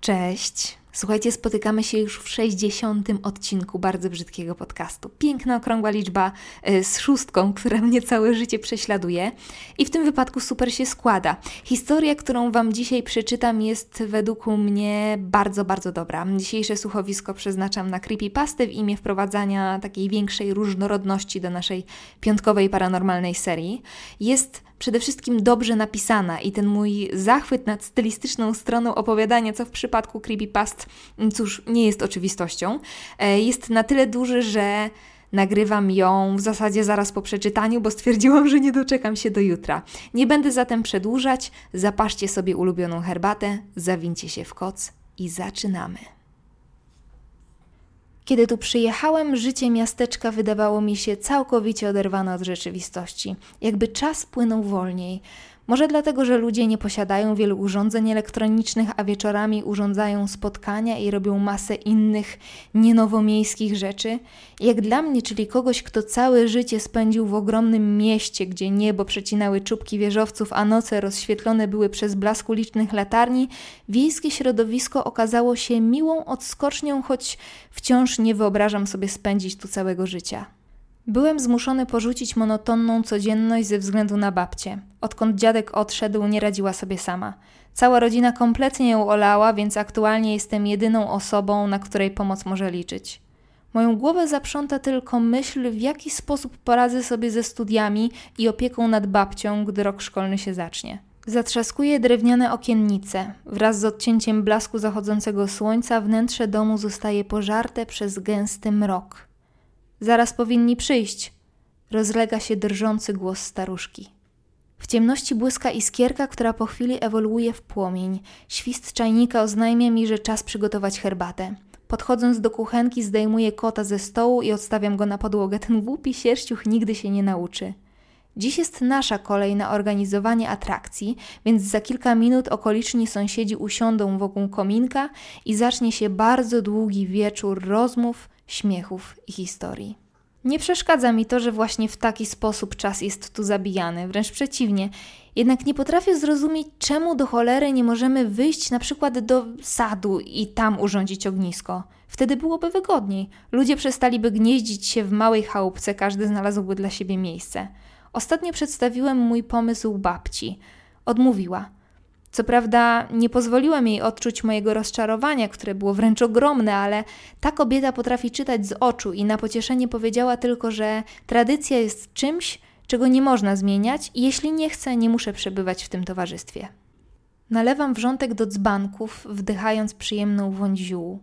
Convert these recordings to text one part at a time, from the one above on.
Cześć. Słuchajcie, spotykamy się już w 60. odcinku bardzo brzydkiego podcastu. Piękna, okrągła liczba y, z szóstką, która mnie całe życie prześladuje. I w tym wypadku super się składa. Historia, którą Wam dzisiaj przeczytam, jest według mnie bardzo, bardzo dobra. Dzisiejsze słuchowisko przeznaczam na creepypastę w imię wprowadzania takiej większej różnorodności do naszej piątkowej paranormalnej serii. Jest przede wszystkim dobrze napisana i ten mój zachwyt nad stylistyczną stroną opowiadania, co w przypadku creepypast, mm, cóż, nie jest oczywistością, e, jest na tyle duży, że nagrywam ją w zasadzie zaraz po przeczytaniu, bo stwierdziłam, że nie doczekam się do jutra. Nie będę zatem przedłużać, zapaszcie sobie ulubioną herbatę, zawincie się w koc i zaczynamy. Kiedy tu przyjechałem, życie miasteczka wydawało mi się całkowicie oderwane od rzeczywistości, jakby czas płynął wolniej. Może dlatego, że ludzie nie posiadają wielu urządzeń elektronicznych, a wieczorami urządzają spotkania i robią masę innych, nienowomiejskich rzeczy. Jak dla mnie, czyli kogoś, kto całe życie spędził w ogromnym mieście, gdzie niebo przecinały czubki wieżowców, a noce rozświetlone były przez blask ulicznych latarni, wiejskie środowisko okazało się miłą odskocznią, choć wciąż nie wyobrażam sobie spędzić tu całego życia. Byłem zmuszony porzucić monotonną codzienność ze względu na babcię. Odkąd dziadek odszedł, nie radziła sobie sama. Cała rodzina kompletnie ją olała, więc aktualnie jestem jedyną osobą, na której pomoc może liczyć. Moją głowę zaprząta tylko myśl, w jaki sposób poradzę sobie ze studiami i opieką nad babcią, gdy rok szkolny się zacznie. Zatrzaskuje drewniane okiennice. Wraz z odcięciem blasku zachodzącego słońca wnętrze domu zostaje pożarte przez gęsty mrok. Zaraz powinni przyjść, rozlega się drżący głos staruszki. W ciemności błyska iskierka, która po chwili ewoluuje w płomień. Świst czajnika oznajmia mi, że czas przygotować herbatę. Podchodząc do kuchenki, zdejmuję kota ze stołu i odstawiam go na podłogę. Ten głupi sierściuch nigdy się nie nauczy. Dziś jest nasza kolej na organizowanie atrakcji, więc za kilka minut okoliczni sąsiedzi usiądą wokół kominka i zacznie się bardzo długi wieczór rozmów, śmiechów i historii. Nie przeszkadza mi to, że właśnie w taki sposób czas jest tu zabijany, wręcz przeciwnie. Jednak nie potrafię zrozumieć, czemu do cholery nie możemy wyjść na przykład do sadu i tam urządzić ognisko. Wtedy byłoby wygodniej. Ludzie przestaliby gnieździć się w małej chałupce, każdy znalazłby dla siebie miejsce. Ostatnio przedstawiłem mój pomysł babci. Odmówiła. Co prawda nie pozwoliłem jej odczuć mojego rozczarowania, które było wręcz ogromne, ale ta kobieta potrafi czytać z oczu i na pocieszenie powiedziała tylko, że tradycja jest czymś, czego nie można zmieniać i jeśli nie chcę, nie muszę przebywać w tym towarzystwie. Nalewam wrzątek do dzbanków, wdychając przyjemną woń ziół.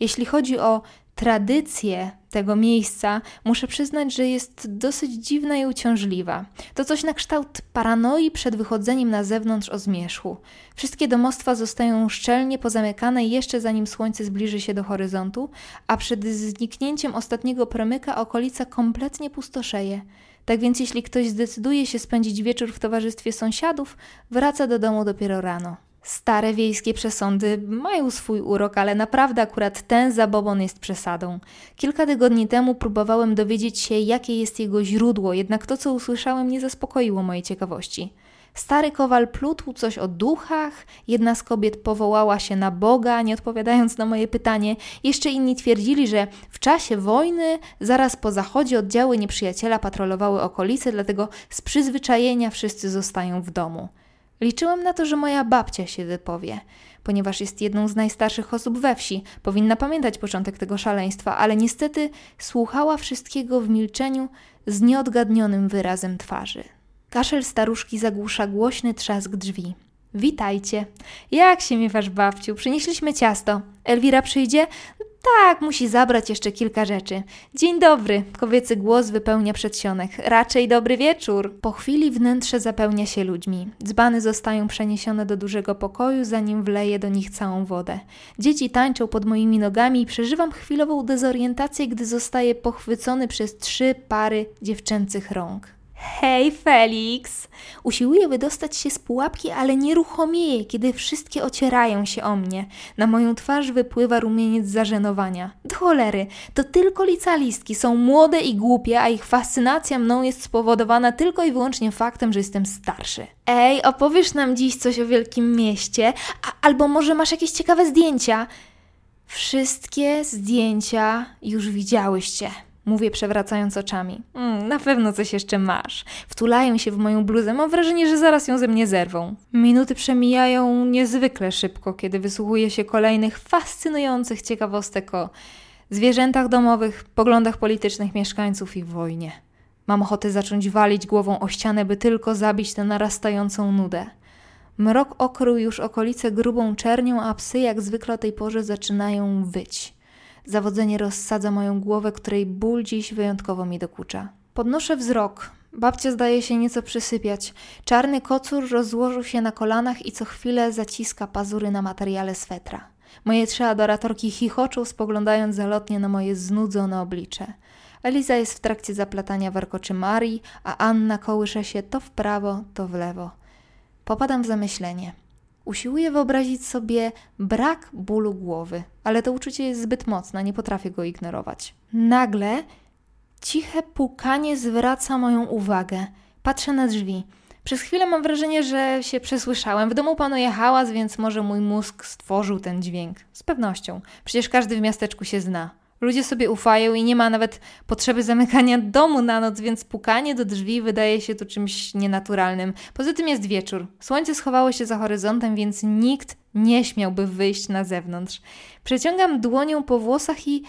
Jeśli chodzi o tradycję tego miejsca, muszę przyznać, że jest dosyć dziwna i uciążliwa. To coś na kształt paranoi przed wychodzeniem na zewnątrz o zmierzchu. Wszystkie domostwa zostają szczelnie pozamykane jeszcze zanim słońce zbliży się do horyzontu, a przed zniknięciem ostatniego promyka okolica kompletnie pustoszeje. Tak więc jeśli ktoś zdecyduje się spędzić wieczór w towarzystwie sąsiadów, wraca do domu dopiero rano. Stare wiejskie przesądy mają swój urok, ale naprawdę akurat ten zabobon jest przesadą. Kilka tygodni temu próbowałem dowiedzieć się, jakie jest jego źródło, jednak to, co usłyszałem, nie zaspokoiło mojej ciekawości. Stary kowal plutł coś o duchach, jedna z kobiet powołała się na Boga, nie odpowiadając na moje pytanie. Jeszcze inni twierdzili, że w czasie wojny, zaraz po zachodzie, oddziały nieprzyjaciela patrolowały okolice, dlatego z przyzwyczajenia wszyscy zostają w domu. Liczyłem na to, że moja babcia się wypowie, ponieważ jest jedną z najstarszych osób we wsi, powinna pamiętać początek tego szaleństwa, ale niestety słuchała wszystkiego w milczeniu z nieodgadnionym wyrazem twarzy. Kaszel staruszki zagłusza głośny trzask drzwi. Witajcie. Jak się miewasz, babciu? Przynieśliśmy ciasto. Elwira przyjdzie? Tak, musi zabrać jeszcze kilka rzeczy. Dzień dobry. Kobiecy głos wypełnia przedsionek. Raczej dobry wieczór. Po chwili wnętrze zapełnia się ludźmi. Dzbany zostają przeniesione do dużego pokoju, zanim wleje do nich całą wodę. Dzieci tańczą pod moimi nogami i przeżywam chwilową dezorientację, gdy zostaję pochwycony przez trzy pary dziewczęcych rąk. Hej, Felix! Usiłuję wydostać się z pułapki, ale nieruchomieję, kiedy wszystkie ocierają się o mnie. Na moją twarz wypływa rumieniec zażenowania. Do cholery, to tylko licalistki są młode i głupie, a ich fascynacja mną jest spowodowana tylko i wyłącznie faktem, że jestem starszy. Ej, opowiesz nam dziś coś o wielkim mieście? A, albo może masz jakieś ciekawe zdjęcia? Wszystkie zdjęcia już widziałyście. Mówię przewracając oczami. Mm, na pewno coś jeszcze masz. Wtulają się w moją bluzę. Mam wrażenie, że zaraz ją ze mnie zerwą. Minuty przemijają niezwykle szybko, kiedy wysłuchuje się kolejnych fascynujących ciekawostek o zwierzętach domowych, poglądach politycznych mieszkańców i wojnie. Mam ochotę zacząć walić głową o ścianę, by tylko zabić tę narastającą nudę. Mrok okrył już okolice grubą czernią, a psy jak zwykle o tej porze zaczynają wyć. Zawodzenie rozsadza moją głowę, której ból dziś wyjątkowo mi dokucza. Podnoszę wzrok. Babcia zdaje się nieco przysypiać. Czarny kocur rozłożył się na kolanach i co chwilę zaciska pazury na materiale swetra. Moje trzy adoratorki chichoczą, spoglądając zalotnie na moje znudzone oblicze. Eliza jest w trakcie zaplatania warkoczy Marii, a Anna kołysze się to w prawo, to w lewo. Popadam w zamyślenie. Usiłuję wyobrazić sobie brak bólu głowy, ale to uczucie jest zbyt mocne, nie potrafię go ignorować. Nagle ciche pukanie zwraca moją uwagę. Patrzę na drzwi. Przez chwilę mam wrażenie, że się przesłyszałem. W domu panuje hałas, więc może mój mózg stworzył ten dźwięk. Z pewnością. Przecież każdy w miasteczku się zna. Ludzie sobie ufają i nie ma nawet potrzeby zamykania domu na noc, więc pukanie do drzwi wydaje się tu czymś nienaturalnym. Poza tym jest wieczór. Słońce schowało się za horyzontem, więc nikt nie śmiałby wyjść na zewnątrz. Przeciągam dłonią po włosach i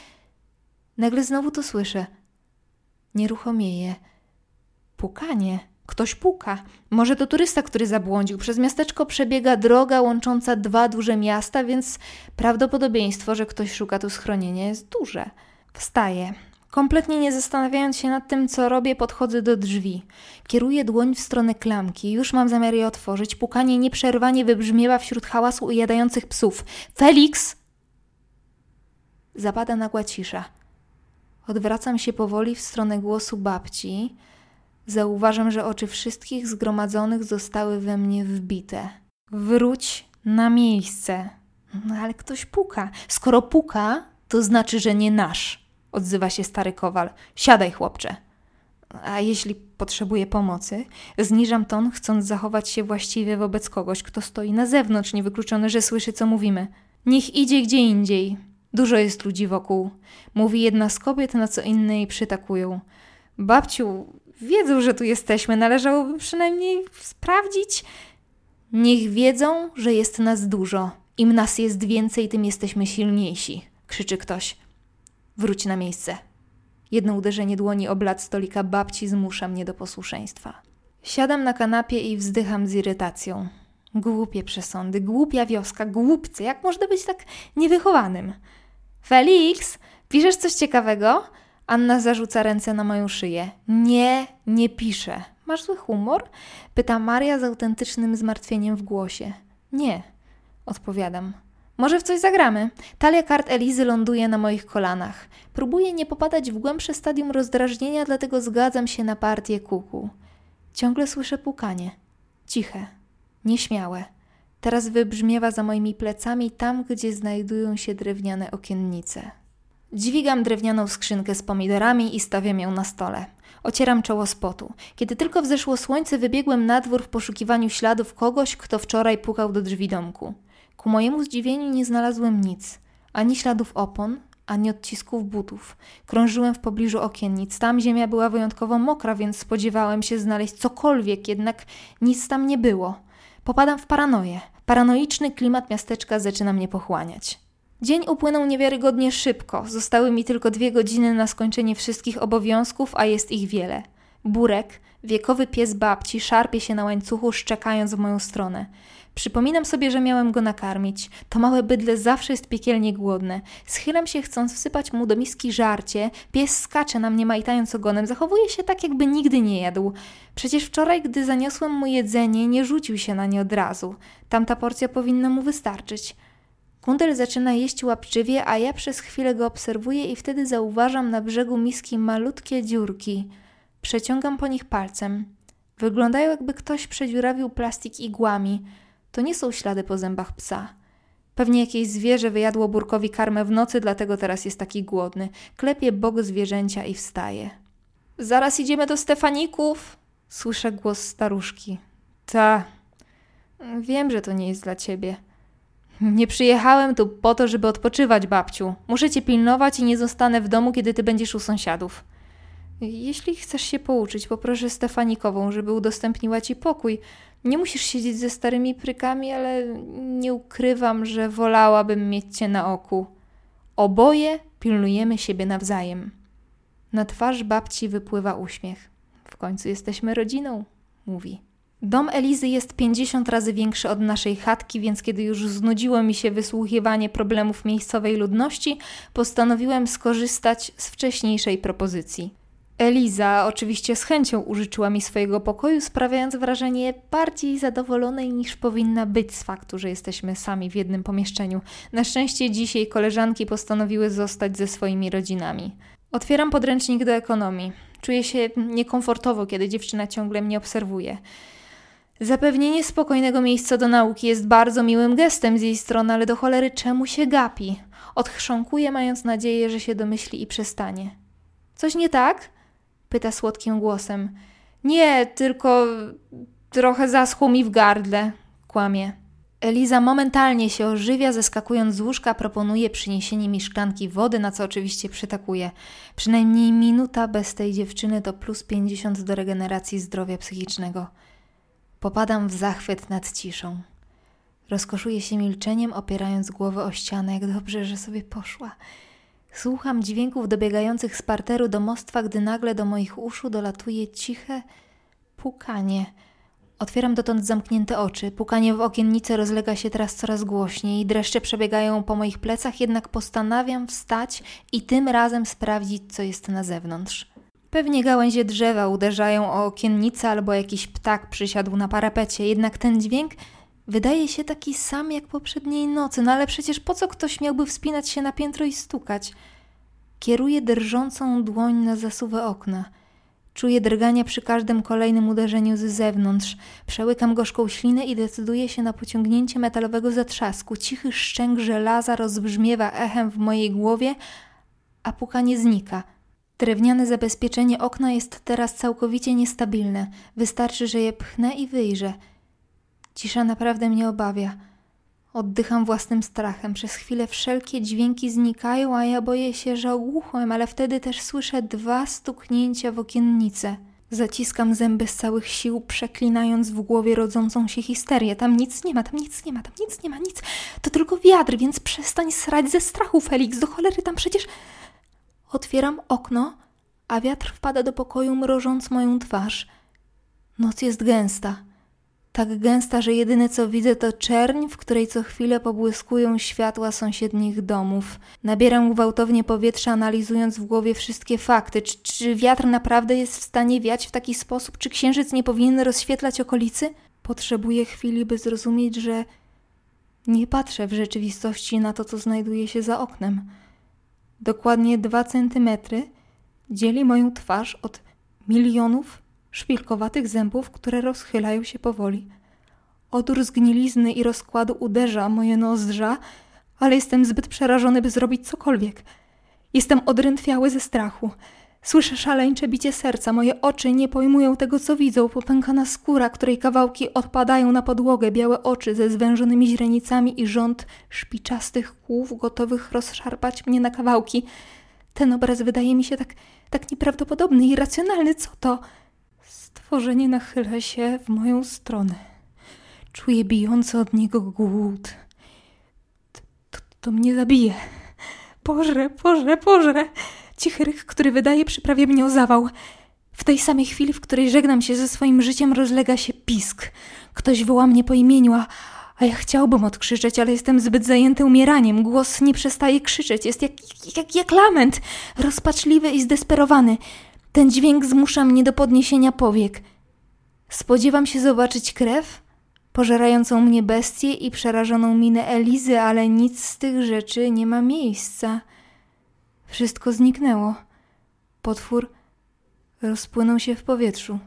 nagle znowu to słyszę. Nieruchomieję. Pukanie. Ktoś puka. Może to turysta, który zabłądził. Przez miasteczko przebiega droga łącząca dwa duże miasta, więc prawdopodobieństwo, że ktoś szuka tu schronienia jest duże. Wstaję. Kompletnie nie zastanawiając się nad tym, co robię, podchodzę do drzwi. Kieruję dłoń w stronę klamki. Już mam zamiar je otworzyć. Pukanie nieprzerwanie wybrzmiewa wśród hałasu ujadających psów. Felix! Zapada nagła cisza. Odwracam się powoli w stronę głosu babci. Zauważam, że oczy wszystkich zgromadzonych zostały we mnie wbite. Wróć na miejsce. No, ale ktoś puka. Skoro puka, to znaczy, że nie nasz, odzywa się stary kowal. Siadaj, chłopcze. A jeśli potrzebuje pomocy, zniżam ton, chcąc zachować się właściwie wobec kogoś, kto stoi na zewnątrz, niewykluczone, że słyszy, co mówimy. Niech idzie gdzie indziej. Dużo jest ludzi wokół. Mówi jedna z kobiet, na co inne jej przytakują. Babciu, wiedzą, że tu jesteśmy, należałoby przynajmniej sprawdzić. Niech wiedzą, że jest nas dużo. Im nas jest więcej, tym jesteśmy silniejsi, krzyczy ktoś. Wróć na miejsce. Jedno uderzenie dłoni o blat stolika babci zmusza mnie do posłuszeństwa. Siadam na kanapie i wzdycham z irytacją. Głupie przesądy, głupia wioska, głupcy, jak można być tak niewychowanym? Felix, piszesz coś ciekawego? Anna zarzuca ręce na moją szyję. Nie, nie piszę. Masz zły humor? Pyta Maria z autentycznym zmartwieniem w głosie. Nie, odpowiadam. Może w coś zagramy? Talia kart Elizy ląduje na moich kolanach. Próbuję nie popadać w głębsze stadium rozdrażnienia, dlatego zgadzam się na partię kuku. Ciągle słyszę pukanie. Ciche, nieśmiałe. Teraz wybrzmiewa za moimi plecami tam, gdzie znajdują się drewniane okiennice. Dźwigam drewnianą skrzynkę z pomidorami i stawiam ją na stole. Ocieram czoło z potu. Kiedy tylko wzeszło słońce, wybiegłem na dwór w poszukiwaniu śladów kogoś, kto wczoraj pukał do drzwi domku. Ku mojemu zdziwieniu nie znalazłem nic. Ani śladów opon, ani odcisków butów. Krążyłem w pobliżu okiennic. Tam ziemia była wyjątkowo mokra, więc spodziewałem się znaleźć cokolwiek, jednak nic tam nie było. Popadam w paranoję. Paranoiczny klimat miasteczka zaczyna mnie pochłaniać. Dzień upłynął niewiarygodnie szybko. Zostały mi tylko dwie godziny na skończenie wszystkich obowiązków, a jest ich wiele. Burek, wiekowy pies babci, szarpie się na łańcuchu, szczekając w moją stronę. Przypominam sobie, że miałem go nakarmić. To małe bydle zawsze jest piekielnie głodne. Schylam się, chcąc wsypać mu do miski żarcie. Pies skacze na mnie, majtając ogonem. Zachowuje się tak, jakby nigdy nie jadł. Przecież wczoraj, gdy zaniosłem mu jedzenie, nie rzucił się na nie od razu. Tamta porcja powinna mu wystarczyć. Kundel zaczyna jeść łapczywie, a ja przez chwilę go obserwuję i wtedy zauważam na brzegu miski malutkie dziurki. Przeciągam po nich palcem. Wyglądają jakby ktoś przedziurawił plastik igłami. To nie są ślady po zębach psa. Pewnie jakieś zwierzę wyjadło burkowi karmę w nocy, dlatego teraz jest taki głodny. Klepie bok zwierzęcia i wstaje. Zaraz idziemy do Stefaników! Słyszę głos staruszki. Ta. Wiem, że to nie jest dla ciebie. Nie przyjechałem tu po to, żeby odpoczywać, babciu. Muszę cię pilnować i nie zostanę w domu, kiedy ty będziesz u sąsiadów. Jeśli chcesz się pouczyć, poproszę Stefanikową, żeby udostępniła ci pokój. Nie musisz siedzieć ze starymi prykami, ale nie ukrywam, że wolałabym mieć cię na oku. Oboje pilnujemy siebie nawzajem. Na twarz babci wypływa uśmiech. W końcu jesteśmy rodziną, mówi. Dom Elizy jest 50 razy większy od naszej chatki, więc kiedy już znudziło mi się wysłuchiwanie problemów miejscowej ludności, postanowiłem skorzystać z wcześniejszej propozycji. Eliza oczywiście z chęcią użyczyła mi swojego pokoju, sprawiając wrażenie bardziej zadowolonej niż powinna być z faktu, że jesteśmy sami w jednym pomieszczeniu. Na szczęście dzisiaj koleżanki postanowiły zostać ze swoimi rodzinami. Otwieram podręcznik do ekonomii. Czuję się niekomfortowo, kiedy dziewczyna ciągle mnie obserwuje. Zapewnienie spokojnego miejsca do nauki jest bardzo miłym gestem z jej strony, ale do cholery czemu się gapi? Odchrząkuje, mając nadzieję, że się domyśli i przestanie. Coś nie tak? Pyta słodkim głosem. Nie, tylko trochę zaschło mi w gardle. Kłamie. Eliza momentalnie się ożywia, zeskakując z łóżka, proponuje przyniesienie mi szklanki wody, na co oczywiście przytakuje. Przynajmniej minuta bez tej dziewczyny to plus 50 do regeneracji zdrowia psychicznego. Popadam w zachwyt nad ciszą. Rozkoszuję się milczeniem, opierając głowę o ścianę, jak dobrze, że sobie poszła. Słucham dźwięków dobiegających z parteru domostwa, gdy nagle do moich uszu dolatuje ciche pukanie. Otwieram dotąd zamknięte oczy. Pukanie w okiennice rozlega się teraz coraz głośniej. Dreszcze przebiegają po moich plecach, jednak postanawiam wstać i tym razem sprawdzić, co jest na zewnątrz. Pewnie gałęzie drzewa uderzają o okiennicę albo jakiś ptak przysiadł na parapecie, jednak ten dźwięk wydaje się taki sam jak poprzedniej nocy, no ale przecież po co ktoś miałby wspinać się na piętro i stukać? Kieruję drżącą dłoń na zasuwę okna. Czuję drgania przy każdym kolejnym uderzeniu z zewnątrz. Przełykam gorzką ślinę i decyduję się na pociągnięcie metalowego zatrzasku. Cichy szczęk żelaza rozbrzmiewa echem w mojej głowie, a pukanie znika – Drewniane zabezpieczenie okna jest teraz całkowicie niestabilne. Wystarczy, że je pchnę i wyjrzę. Cisza naprawdę mnie obawia. Oddycham własnym strachem. Przez chwilę wszelkie dźwięki znikają, a ja boję się, że ogłuchłem, ale wtedy też słyszę dwa stuknięcia w okiennicę. Zaciskam zęby z całych sił, przeklinając w głowie rodzącą się histerię. Tam nic nie ma, tam nic nie ma, tam nic nie ma, nic. To tylko wiatr, więc przestań srać ze strachu, Felix. Do cholery tam przecież... Otwieram okno, a wiatr wpada do pokoju, mrożąc moją twarz. Noc jest gęsta. Tak gęsta, że jedyne co widzę to czerń, w której co chwilę pobłyskują światła sąsiednich domów. Nabieram gwałtownie powietrza, analizując w głowie wszystkie fakty. Czy, czy wiatr naprawdę jest w stanie wiać w taki sposób? Czy księżyc nie powinien rozświetlać okolicy? Potrzebuję chwili, by zrozumieć, że nie patrzę w rzeczywistości na to, co znajduje się za oknem. Dokładnie dwa centymetry dzieli moją twarz od milionów szpilkowatych zębów, które rozchylają się powoli. Odór zgnilizny i rozkładu uderza moje nozdrza, ale jestem zbyt przerażony, by zrobić cokolwiek. Jestem odrętwiały ze strachu. Słyszę szaleńcze bicie serca, moje oczy nie pojmują tego, co widzą. Popękana skóra, której kawałki odpadają na podłogę, białe oczy ze zwężonymi źrenicami i rząd szpiczastych kłów gotowych rozszarpać mnie na kawałki. Ten obraz wydaje mi się tak, tak nieprawdopodobny i irracjonalny. Co to? Stworzenie nachyla się w moją stronę. Czuję bijący od niego głód. To, to, to mnie zabije. Boże, Boże, Boże! Cichy ryk, który wydaje przyprawie mnie o zawał. W tej samej chwili, w której żegnam się ze swoim życiem, rozlega się pisk. Ktoś woła mnie po imieniu, a, a ja chciałbym odkrzyczeć, ale jestem zbyt zajęty umieraniem. Głos nie przestaje krzyczeć, jest jak, jak, jak lament, rozpaczliwy i zdesperowany. Ten dźwięk zmusza mnie do podniesienia powiek. Spodziewam się zobaczyć krew, pożerającą mnie bestię i przerażoną minę Elizy, ale nic z tych rzeczy nie ma miejsca. Wszystko zniknęło. Potwór rozpłyną się w powietrzu.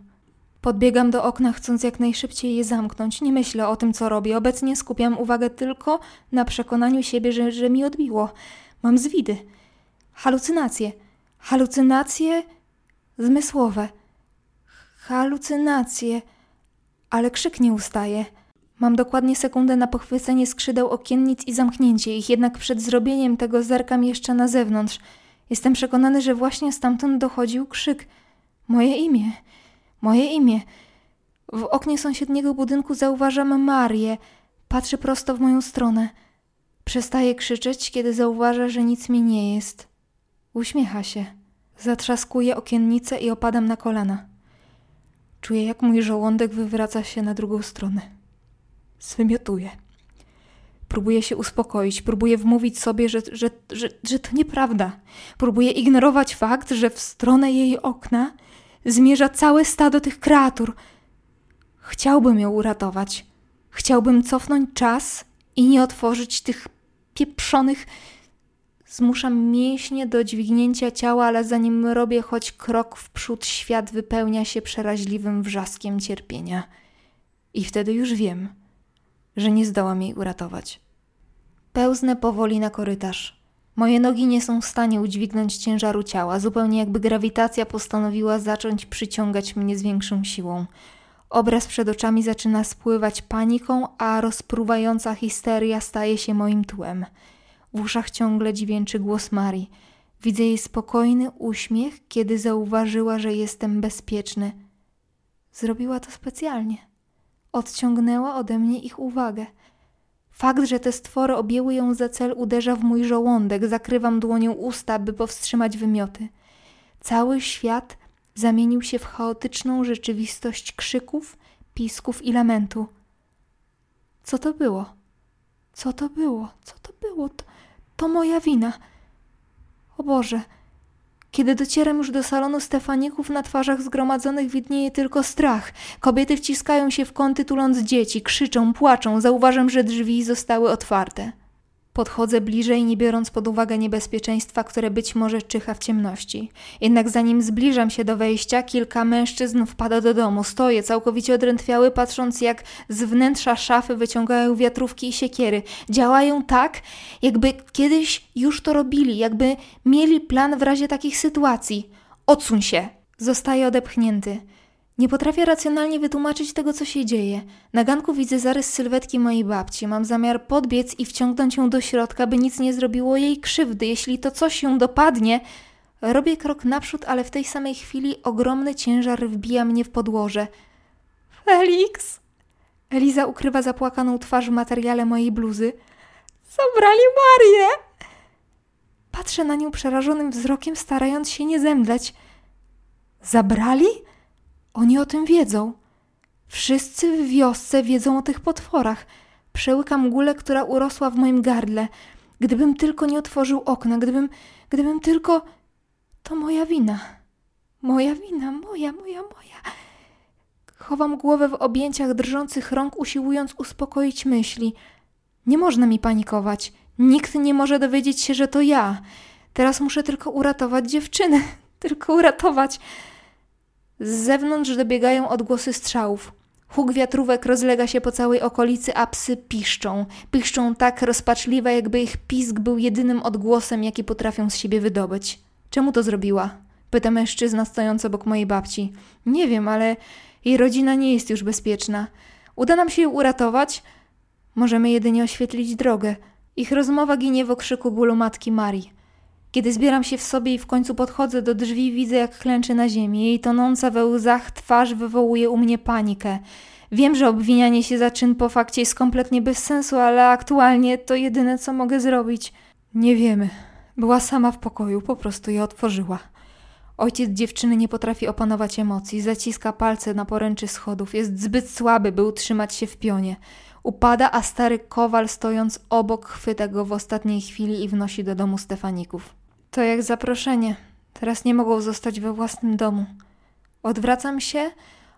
Podbiegam do okna, chcąc jak najszybciej je zamknąć. Nie myślę o tym, co robię. Obecnie skupiam uwagę tylko na przekonaniu siebie, że, że mi odbiło. Mam zwidy. Halucynacje. Halucynacje zmysłowe. Halucynacje. Ale krzyk nie ustaje. Mam dokładnie sekundę na pochwycenie skrzydeł okiennic i zamknięcie ich, jednak przed zrobieniem tego zerkam jeszcze na zewnątrz. Jestem przekonany, że właśnie stamtąd dochodził krzyk. Moje imię. Moje imię. W oknie sąsiedniego budynku zauważam Marię. Patrzy prosto w moją stronę. Przestaje krzyczeć, kiedy zauważa, że nic mi nie jest. Uśmiecha się. Zatrzaskuję okiennicę i opadam na kolana. Czuję, jak mój żołądek wywraca się na drugą stronę. Zwymiotuję. Próbuję się uspokoić, próbuję wmówić sobie, że, że, że, że to nieprawda. Próbuję ignorować fakt, że w stronę jej okna zmierza całe stado tych kreatur. Chciałbym ją uratować. Chciałbym cofnąć czas i nie otworzyć tych pieprzonych. Zmuszam mięśnie do dźwignięcia ciała, ale zanim robię choć krok w przód, świat wypełnia się przeraźliwym wrzaskiem cierpienia. I wtedy już wiem, że nie zdołam jej uratować. Pełznę powoli na korytarz. Moje nogi nie są w stanie udźwignąć ciężaru ciała, zupełnie jakby grawitacja postanowiła zacząć przyciągać mnie z większą siłą. Obraz przed oczami zaczyna spływać paniką, a rozpruwająca histeria staje się moim tłem. W uszach ciągle dźwięczy głos Marii. Widzę jej spokojny uśmiech, kiedy zauważyła, że jestem bezpieczny. Zrobiła to specjalnie. Odciągnęła ode mnie ich uwagę. Fakt, że te stwory objęły ją za cel, uderza w mój żołądek, zakrywam dłonią usta, by powstrzymać wymioty. Cały świat zamienił się w chaotyczną rzeczywistość krzyków, pisków i lamentu. Co to było? Co to było? Co to było? To, to moja wina. O Boże! Kiedy docieram już do salonu Stefaników, na twarzach zgromadzonych widnieje tylko strach. Kobiety wciskają się w kąty tuląc dzieci, krzyczą, płaczą. Zauważam, że drzwi zostały otwarte. Podchodzę bliżej, nie biorąc pod uwagę niebezpieczeństwa, które być może czyha w ciemności. Jednak zanim zbliżam się do wejścia, kilka mężczyzn wpada do domu. Stoję całkowicie odrętwiały, patrząc jak z wnętrza szafy wyciągają wiatrówki i siekiery. Działają tak, jakby kiedyś już to robili, jakby mieli plan w razie takich sytuacji. Odsuń się! Zostaje odepchnięty. Nie potrafię racjonalnie wytłumaczyć tego, co się dzieje. Na ganku widzę zarys sylwetki mojej babci. Mam zamiar podbiec i wciągnąć ją do środka, by nic nie zrobiło jej krzywdy. Jeśli to coś ją dopadnie, robię krok naprzód, ale w tej samej chwili ogromny ciężar wbija mnie w podłoże. Felix! Eliza ukrywa zapłakaną twarz w materiale mojej bluzy. Zabrali Marię! Patrzę na nią przerażonym wzrokiem, starając się nie zemdleć. Zabrali? Oni o tym wiedzą. Wszyscy w wiosce wiedzą o tych potworach. Przełykam gulę, która urosła w moim gardle. Gdybym tylko nie otworzył okna, gdybym, gdybym tylko... To moja wina. Moja wina, moja, moja, moja. Chowam głowę w objęciach drżących rąk, usiłując uspokoić myśli. Nie można mi panikować. Nikt nie może dowiedzieć się, że to ja. Teraz muszę tylko uratować dziewczynę. Tylko uratować. Z zewnątrz dobiegają odgłosy strzałów. Huk wiatrówek rozlega się po całej okolicy, a psy piszczą. Piszczą tak rozpaczliwe, jakby ich pisk był jedynym odgłosem, jaki potrafią z siebie wydobyć. Czemu to zrobiła? Pyta mężczyzna stojący obok mojej babci. Nie wiem, ale jej rodzina nie jest już bezpieczna. Uda nam się ją uratować? Możemy jedynie oświetlić drogę. Ich rozmowa ginie w okrzyku bólu matki Marii. Kiedy zbieram się w sobie i w końcu podchodzę do drzwi, widzę jak klęczy na ziemi. Jej tonąca we łzach twarz wywołuje u mnie panikę. Wiem, że obwinianie się za czyn po fakcie jest kompletnie bez sensu, ale aktualnie to jedyne, co mogę zrobić. Nie wiemy. Była sama w pokoju, po prostu je otworzyła. Ojciec dziewczyny nie potrafi opanować emocji, zaciska palce na poręczy schodów, jest zbyt słaby, by utrzymać się w pionie. Upada, a stary kowal stojąc obok chwyta go w ostatniej chwili i wnosi do domu Stefaników. To jak zaproszenie. Teraz nie mogą zostać we własnym domu. Odwracam się.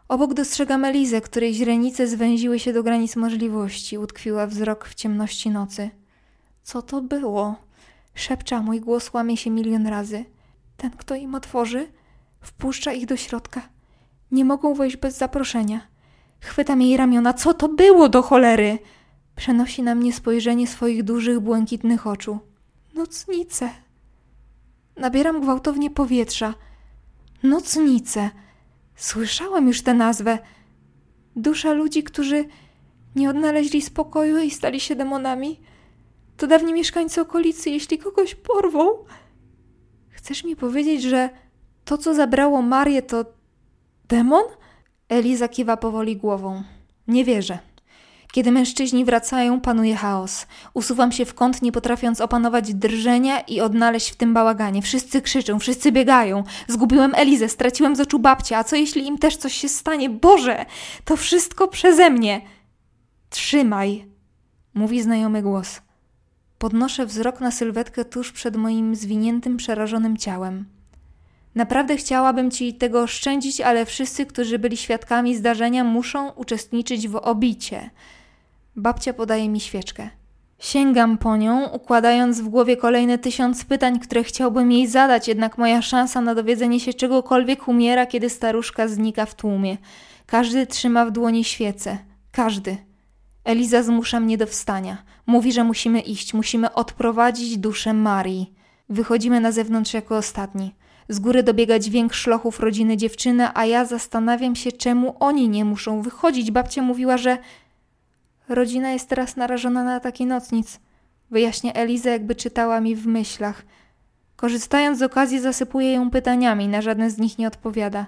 Obok dostrzegam Elizę, której źrenice zwęziły się do granic możliwości. Utkwiła wzrok w ciemności nocy. Co to było? Szepcza, mój głos łamie się milion razy. Ten, kto im otworzy? Wpuszcza ich do środka. Nie mogą wejść bez zaproszenia. Chwytam jej ramiona. Co to było do cholery? Przenosi na mnie spojrzenie swoich dużych, błękitnych oczu. Nocnice. Nabieram gwałtownie powietrza. Nocnice. Słyszałam już tę nazwę. Dusza ludzi, którzy nie odnaleźli spokoju i stali się demonami. To dawni mieszkańcy okolicy, jeśli kogoś porwą. Chcesz mi powiedzieć, że to, co zabrało Marię, to demon? Eliza kiwa powoli głową. Nie wierzę. Kiedy mężczyźni wracają, panuje chaos. Usuwam się w kąt, nie potrafiąc opanować drżenia i odnaleźć w tym bałaganie. Wszyscy krzyczą, wszyscy biegają. Zgubiłem Elizę, straciłem z oczu babcia, a co jeśli im też coś się stanie? Boże, to wszystko przeze mnie. Trzymaj, mówi znajomy głos. Podnoszę wzrok na sylwetkę tuż przed moim zwiniętym, przerażonym ciałem. Naprawdę chciałabym ci tego oszczędzić, ale wszyscy, którzy byli świadkami zdarzenia, muszą uczestniczyć w obicie. Babcia podaje mi świeczkę. Sięgam po nią, układając w głowie kolejne tysiąc pytań, które chciałbym jej zadać, jednak moja szansa na dowiedzenie się czegokolwiek umiera, kiedy staruszka znika w tłumie. Każdy trzyma w dłoni świecę. Każdy. Eliza zmusza mnie do wstania. Mówi, że musimy iść, musimy odprowadzić duszę Marii. Wychodzimy na zewnątrz jako ostatni. Z góry dobiega dźwięk szlochów rodziny dziewczyny, a ja zastanawiam się, czemu oni nie muszą wychodzić. Babcia mówiła, że rodzina jest teraz narażona na ataki nocnic. Wyjaśnia Eliza, jakby czytała mi w myślach. Korzystając z okazji, zasypuję ją pytaniami, na żadne z nich nie odpowiada.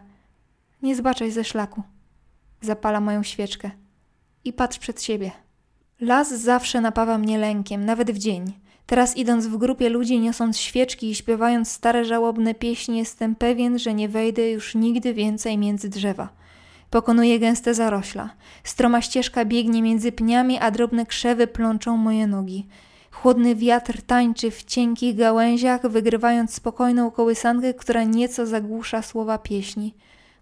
Nie zbaczaj ze szlaku. Zapala moją świeczkę. I patrz przed siebie. Las zawsze napawa mnie lękiem, nawet w dzień. Teraz idąc w grupie ludzi, niosąc świeczki i śpiewając stare żałobne pieśni, jestem pewien, że nie wejdę już nigdy więcej między drzewa. Pokonuję gęste zarośla. Stroma ścieżka biegnie między pniami, a drobne krzewy plączą moje nogi. Chłodny wiatr tańczy w cienkich gałęziach, wygrywając spokojną kołysankę, która nieco zagłusza słowa pieśni.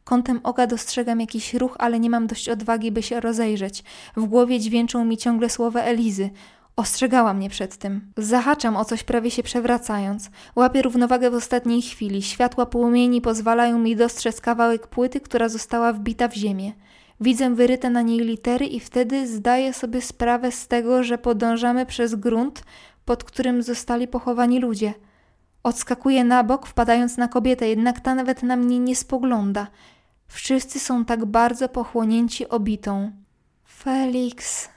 Kątem oka dostrzegam jakiś ruch, ale nie mam dość odwagi, by się rozejrzeć. W głowie dźwięczą mi ciągle słowa Elizy. Ostrzegała mnie przed tym. Zahaczam o coś prawie się przewracając. Łapię równowagę w ostatniej chwili. Światła płomieni pozwalają mi dostrzec kawałek płyty, która została wbita w ziemię. Widzę wyryte na niej litery i wtedy zdaję sobie sprawę z tego, że podążamy przez grunt, pod którym zostali pochowani ludzie. Odskakuję na bok, wpadając na kobietę, jednak ta nawet na mnie nie spogląda. Wszyscy są tak bardzo pochłonięci obitą. Felix,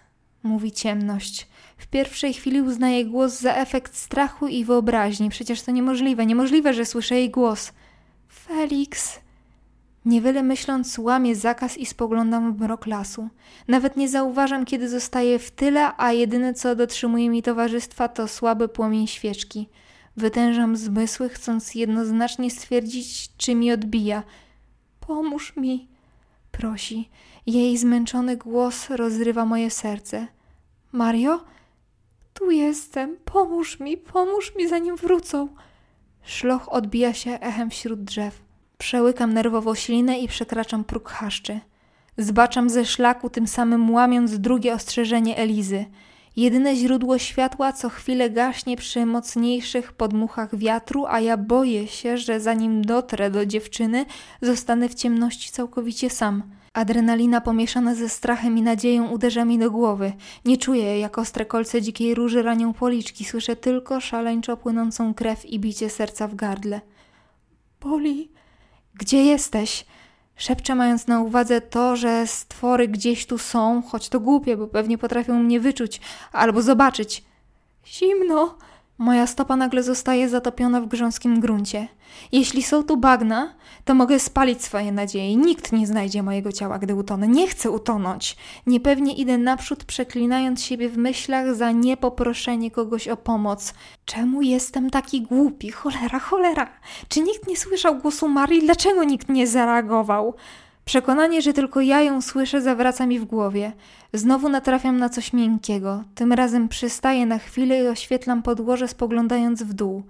mówi ciemność. W pierwszej chwili uznaję głos za efekt strachu i wyobraźni. Przecież to niemożliwe, niemożliwe, że słyszę jej głos. Felix. Niewiele myśląc, łamię zakaz i spoglądam w mrok lasu. Nawet nie zauważam, kiedy zostaję w tyle, a jedyne co dotrzymuje mi towarzystwa to słaby płomień świeczki. Wytężam zmysły, chcąc jednoznacznie stwierdzić, czy mi odbija. Pomóż mi, prosi. Jej zmęczony głos rozrywa moje serce. Mario? Tu jestem, pomóż mi, pomóż mi, zanim wrócą. Szloch odbija się echem wśród drzew. Przełykam nerwowo ślinę i przekraczam próg chaszczy. Zbaczam ze szlaku, tym samym łamiąc drugie ostrzeżenie Elizy. Jedyne źródło światła co chwilę gaśnie przy mocniejszych podmuchach wiatru, a ja boję się, że zanim dotrę do dziewczyny, zostanę w ciemności całkowicie sam. Adrenalina pomieszana ze strachem i nadzieją uderza mi do głowy. Nie czuję, jak ostre kolce dzikiej róży ranią policzki. Słyszę tylko szaleńczo płynącą krew i bicie serca w gardle. Boli. Gdzie jesteś? Szepczę, mając na uwadze to, że stwory gdzieś tu są, choć to głupie, bo pewnie potrafią mnie wyczuć albo zobaczyć. Zimno. Moja stopa nagle zostaje zatopiona w grząskim gruncie. Jeśli są tu bagna, to mogę spalić swoje nadzieje. Nikt nie znajdzie mojego ciała, gdy utonę. Nie chcę utonąć. Niepewnie idę naprzód, przeklinając siebie w myślach za niepoproszenie kogoś o pomoc. Czemu jestem taki głupi? Cholera, cholera! Czy nikt nie słyszał głosu Marii? Dlaczego nikt nie zareagował? Przekonanie, że tylko ja ją słyszę, zawraca mi w głowie. Znowu natrafiam na coś miękkiego. Tym razem przystaję na chwilę i oświetlam podłoże, spoglądając w dół.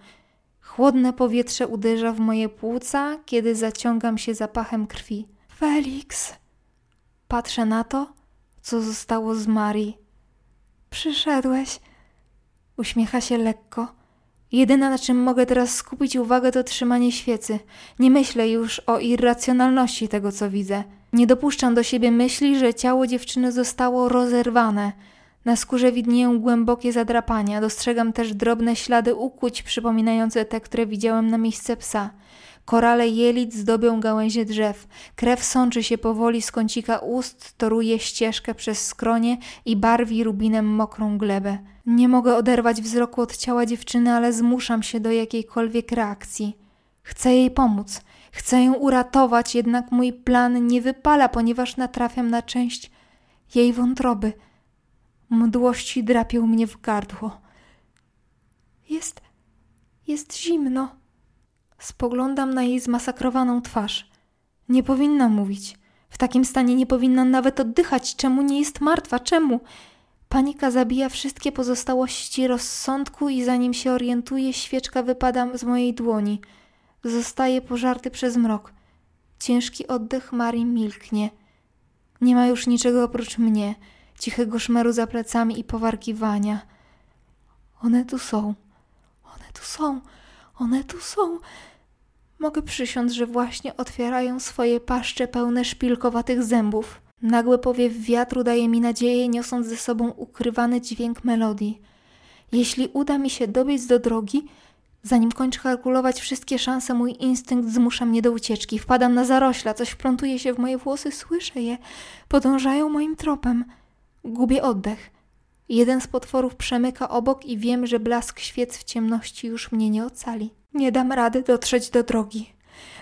Chłodne powietrze uderza w moje płuca, kiedy zaciągam się zapachem krwi. Felix! Patrzę na to, co zostało z Marii. Przyszedłeś. Uśmiecha się lekko. Jedyne na czym mogę teraz skupić uwagę to trzymanie świecy. Nie myślę już o irracjonalności tego, co widzę. Nie dopuszczam do siebie myśli, że ciało dziewczyny zostało rozerwane. Na skórze widnieją głębokie zadrapania. Dostrzegam też drobne ślady ukłuć przypominające te, które widziałem na miejsce psa. Korale jelit zdobią gałęzie drzew. Krew sączy się powoli z kącika ust, toruje ścieżkę przez skronie i barwi rubinem mokrą glebę. Nie mogę oderwać wzroku od ciała dziewczyny, ale zmuszam się do jakiejkolwiek reakcji. Chcę jej pomóc. Chcę ją uratować, jednak mój plan nie wypala, ponieważ natrafiam na część jej wątroby. Mdłości drapią mnie w gardło. Jest. jest zimno. Spoglądam na jej zmasakrowaną twarz. Nie powinna mówić. W takim stanie nie powinna nawet oddychać. Czemu nie jest martwa? Czemu? Panika zabija wszystkie pozostałości rozsądku i zanim się orientuję, świeczka wypada z mojej dłoni. Zostaje pożarty przez mrok. Ciężki oddech Marii milknie. Nie ma już niczego oprócz mnie, cichego szmeru za plecami i powarkiwania. One tu są. One tu są. One tu są. Mogę przysiąc, że właśnie otwierają swoje paszcze pełne szpilkowatych zębów. Nagły powiew wiatru daje mi nadzieję, niosąc ze sobą ukrywany dźwięk melodii. Jeśli uda mi się dobiec do drogi, zanim kończę kalkulować wszystkie szanse, mój instynkt zmusza mnie do ucieczki. Wpadam na zarośla, coś wplątuje się w moje włosy, słyszę je. Podążają moim tropem. Gubię oddech. Jeden z potworów przemyka obok i wiem, że blask świec w ciemności już mnie nie ocali. Nie dam rady dotrzeć do drogi.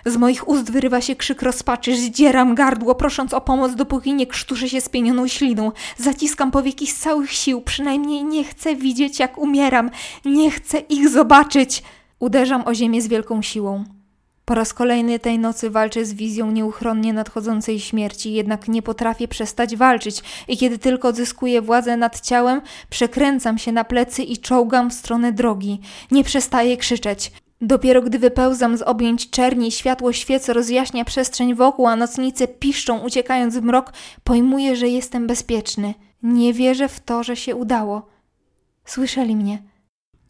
Z moich ust wyrywa się krzyk rozpaczy, zdzieram gardło, prosząc o pomoc, dopóki nie krztuszę się spienioną śliną. Zaciskam powieki z całych sił, przynajmniej nie chcę widzieć, jak umieram. Nie chcę ich zobaczyć. Uderzam o ziemię z wielką siłą. Po raz kolejny tej nocy walczę z wizją nieuchronnie nadchodzącej śmierci, jednak nie potrafię przestać walczyć i kiedy tylko odzyskuję władzę nad ciałem, przekręcam się na plecy i czołgam w stronę drogi. Nie przestaję krzyczeć. Dopiero gdy wypełzam z objęć czerni, światło świecy rozjaśnia przestrzeń wokół, a nocnice piszczą, uciekając w mrok, pojmuję, że jestem bezpieczny. Nie wierzę w to, że się udało. Słyszeli mnie.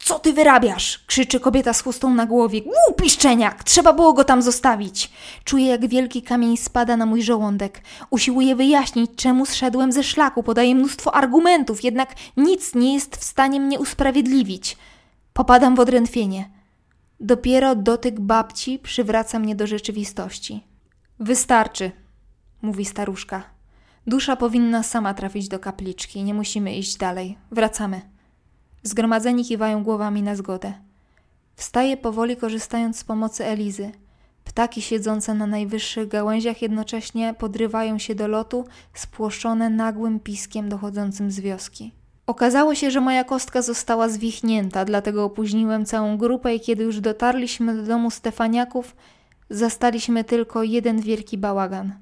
Co ty wyrabiasz? krzyczy kobieta z chustą na głowie. Głupi szczeniak! Trzeba było go tam zostawić! Czuję, jak wielki kamień spada na mój żołądek. Usiłuję wyjaśnić, czemu zszedłem ze szlaku. Podaję mnóstwo argumentów, jednak nic nie jest w stanie mnie usprawiedliwić. Popadam w odrętwienie. Dopiero dotyk babci przywraca mnie do rzeczywistości. Wystarczy, mówi staruszka. Dusza powinna sama trafić do kapliczki, nie musimy iść dalej. Wracamy. Zgromadzeni kiwają głowami na zgodę. Wstaję powoli, korzystając z pomocy Elizy. Ptaki siedzące na najwyższych gałęziach jednocześnie podrywają się do lotu, spłoszone nagłym piskiem dochodzącym z wioski. Okazało się, że moja kostka została zwichnięta, dlatego opóźniłem całą grupę i kiedy już dotarliśmy do domu Stefaniaków, zastaliśmy tylko jeden wielki bałagan.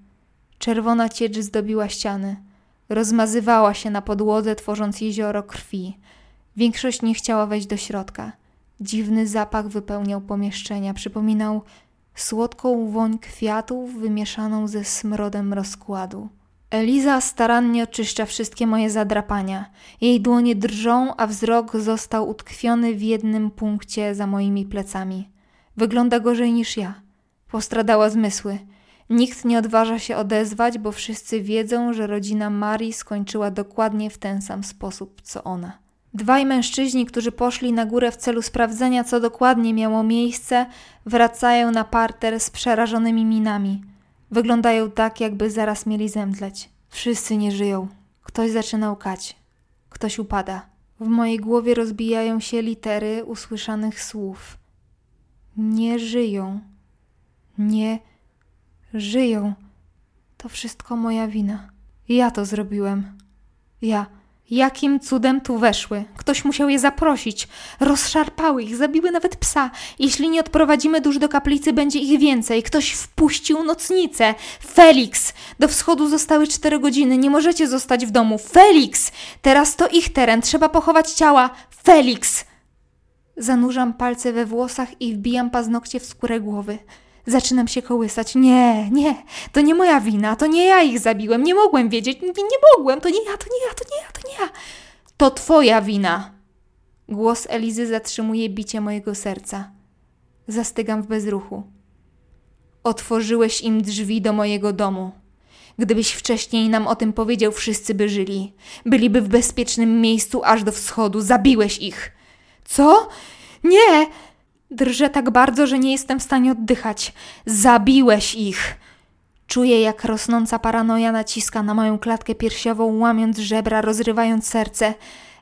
Czerwona ciecz zdobiła ściany. Rozmazywała się na podłodze, tworząc jezioro krwi. Większość nie chciała wejść do środka. Dziwny zapach wypełniał pomieszczenia. Przypominał słodką woń kwiatów wymieszaną ze smrodem rozkładu. Eliza starannie oczyszcza wszystkie moje zadrapania. Jej dłonie drżą, a wzrok został utkwiony w jednym punkcie za moimi plecami. Wygląda gorzej niż ja. Postradała zmysły. Nikt nie odważa się odezwać, bo wszyscy wiedzą, że rodzina Marii skończyła dokładnie w ten sam sposób co ona. Dwaj mężczyźni, którzy poszli na górę w celu sprawdzenia, co dokładnie miało miejsce, wracają na parter z przerażonymi minami. Wyglądają tak, jakby zaraz mieli zemdleć. Wszyscy nie żyją. Ktoś zaczyna łkać. Ktoś upada. W mojej głowie rozbijają się litery usłyszanych słów. Nie żyją. Nie żyją. To wszystko moja wina. Ja to zrobiłem. Ja. Jakim cudem tu weszły? Ktoś musiał je zaprosić. Rozszarpały ich, zabiły nawet psa. Jeśli nie odprowadzimy dusz do kaplicy, będzie ich więcej. Ktoś wpuścił nocnicę. Felix! Do wschodu zostały cztery godziny. Nie możecie zostać w domu. Felix! Teraz to ich teren. Trzeba pochować ciała. Felix! Zanurzam palce we włosach i wbijam paznokcie w skórę głowy. Zaczynam się kołysać. Nie, nie, to nie moja wina, to nie ja ich zabiłem, nie mogłem wiedzieć, nie, nie mogłem, to nie ja, to nie ja, to nie ja, to nie ja. To twoja wina. Głos Elizy zatrzymuje bicie mojego serca. Zastygam w bezruchu. Otworzyłeś im drzwi do mojego domu. Gdybyś wcześniej nam o tym powiedział, wszyscy by żyli. Byliby w bezpiecznym miejscu aż do wschodu. Zabiłeś ich. Co? Nie! Drżę tak bardzo, że nie jestem w stanie oddychać. Zabiłeś ich! Czuję, jak rosnąca paranoja naciska na moją klatkę piersiową, łamiąc żebra, rozrywając serce.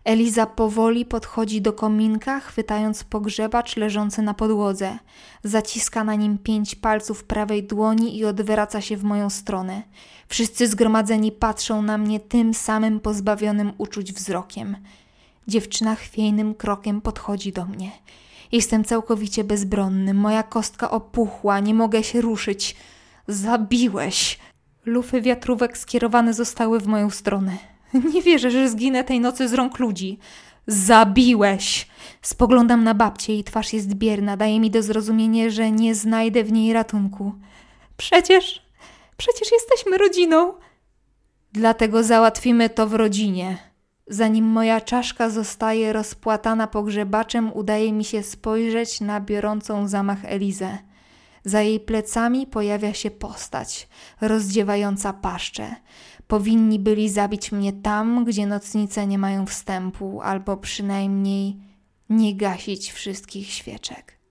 Eliza powoli podchodzi do kominka, chwytając pogrzebacz leżący na podłodze. Zaciska na nim pięć palców prawej dłoni i odwraca się w moją stronę. Wszyscy zgromadzeni patrzą na mnie tym samym pozbawionym uczuć wzrokiem. Dziewczyna chwiejnym krokiem podchodzi do mnie. Jestem całkowicie bezbronny, moja kostka opuchła, nie mogę się ruszyć. Zabiłeś! Lufy wiatrówek skierowane zostały w moją stronę. Nie wierzę, że zginę tej nocy z rąk ludzi. Zabiłeś! Spoglądam na babcię, jej twarz jest bierna, daje mi do zrozumienia, że nie znajdę w niej ratunku. Przecież, przecież jesteśmy rodziną. Dlatego załatwimy to w rodzinie. Zanim moja czaszka zostaje rozpłatana pogrzebaczem, udaje mi się spojrzeć na biorącą zamach Elizę. Za jej plecami pojawia się postać, rozdziewająca paszczę. Powinni byli zabić mnie tam, gdzie nocnice nie mają wstępu, albo przynajmniej nie gasić wszystkich świeczek.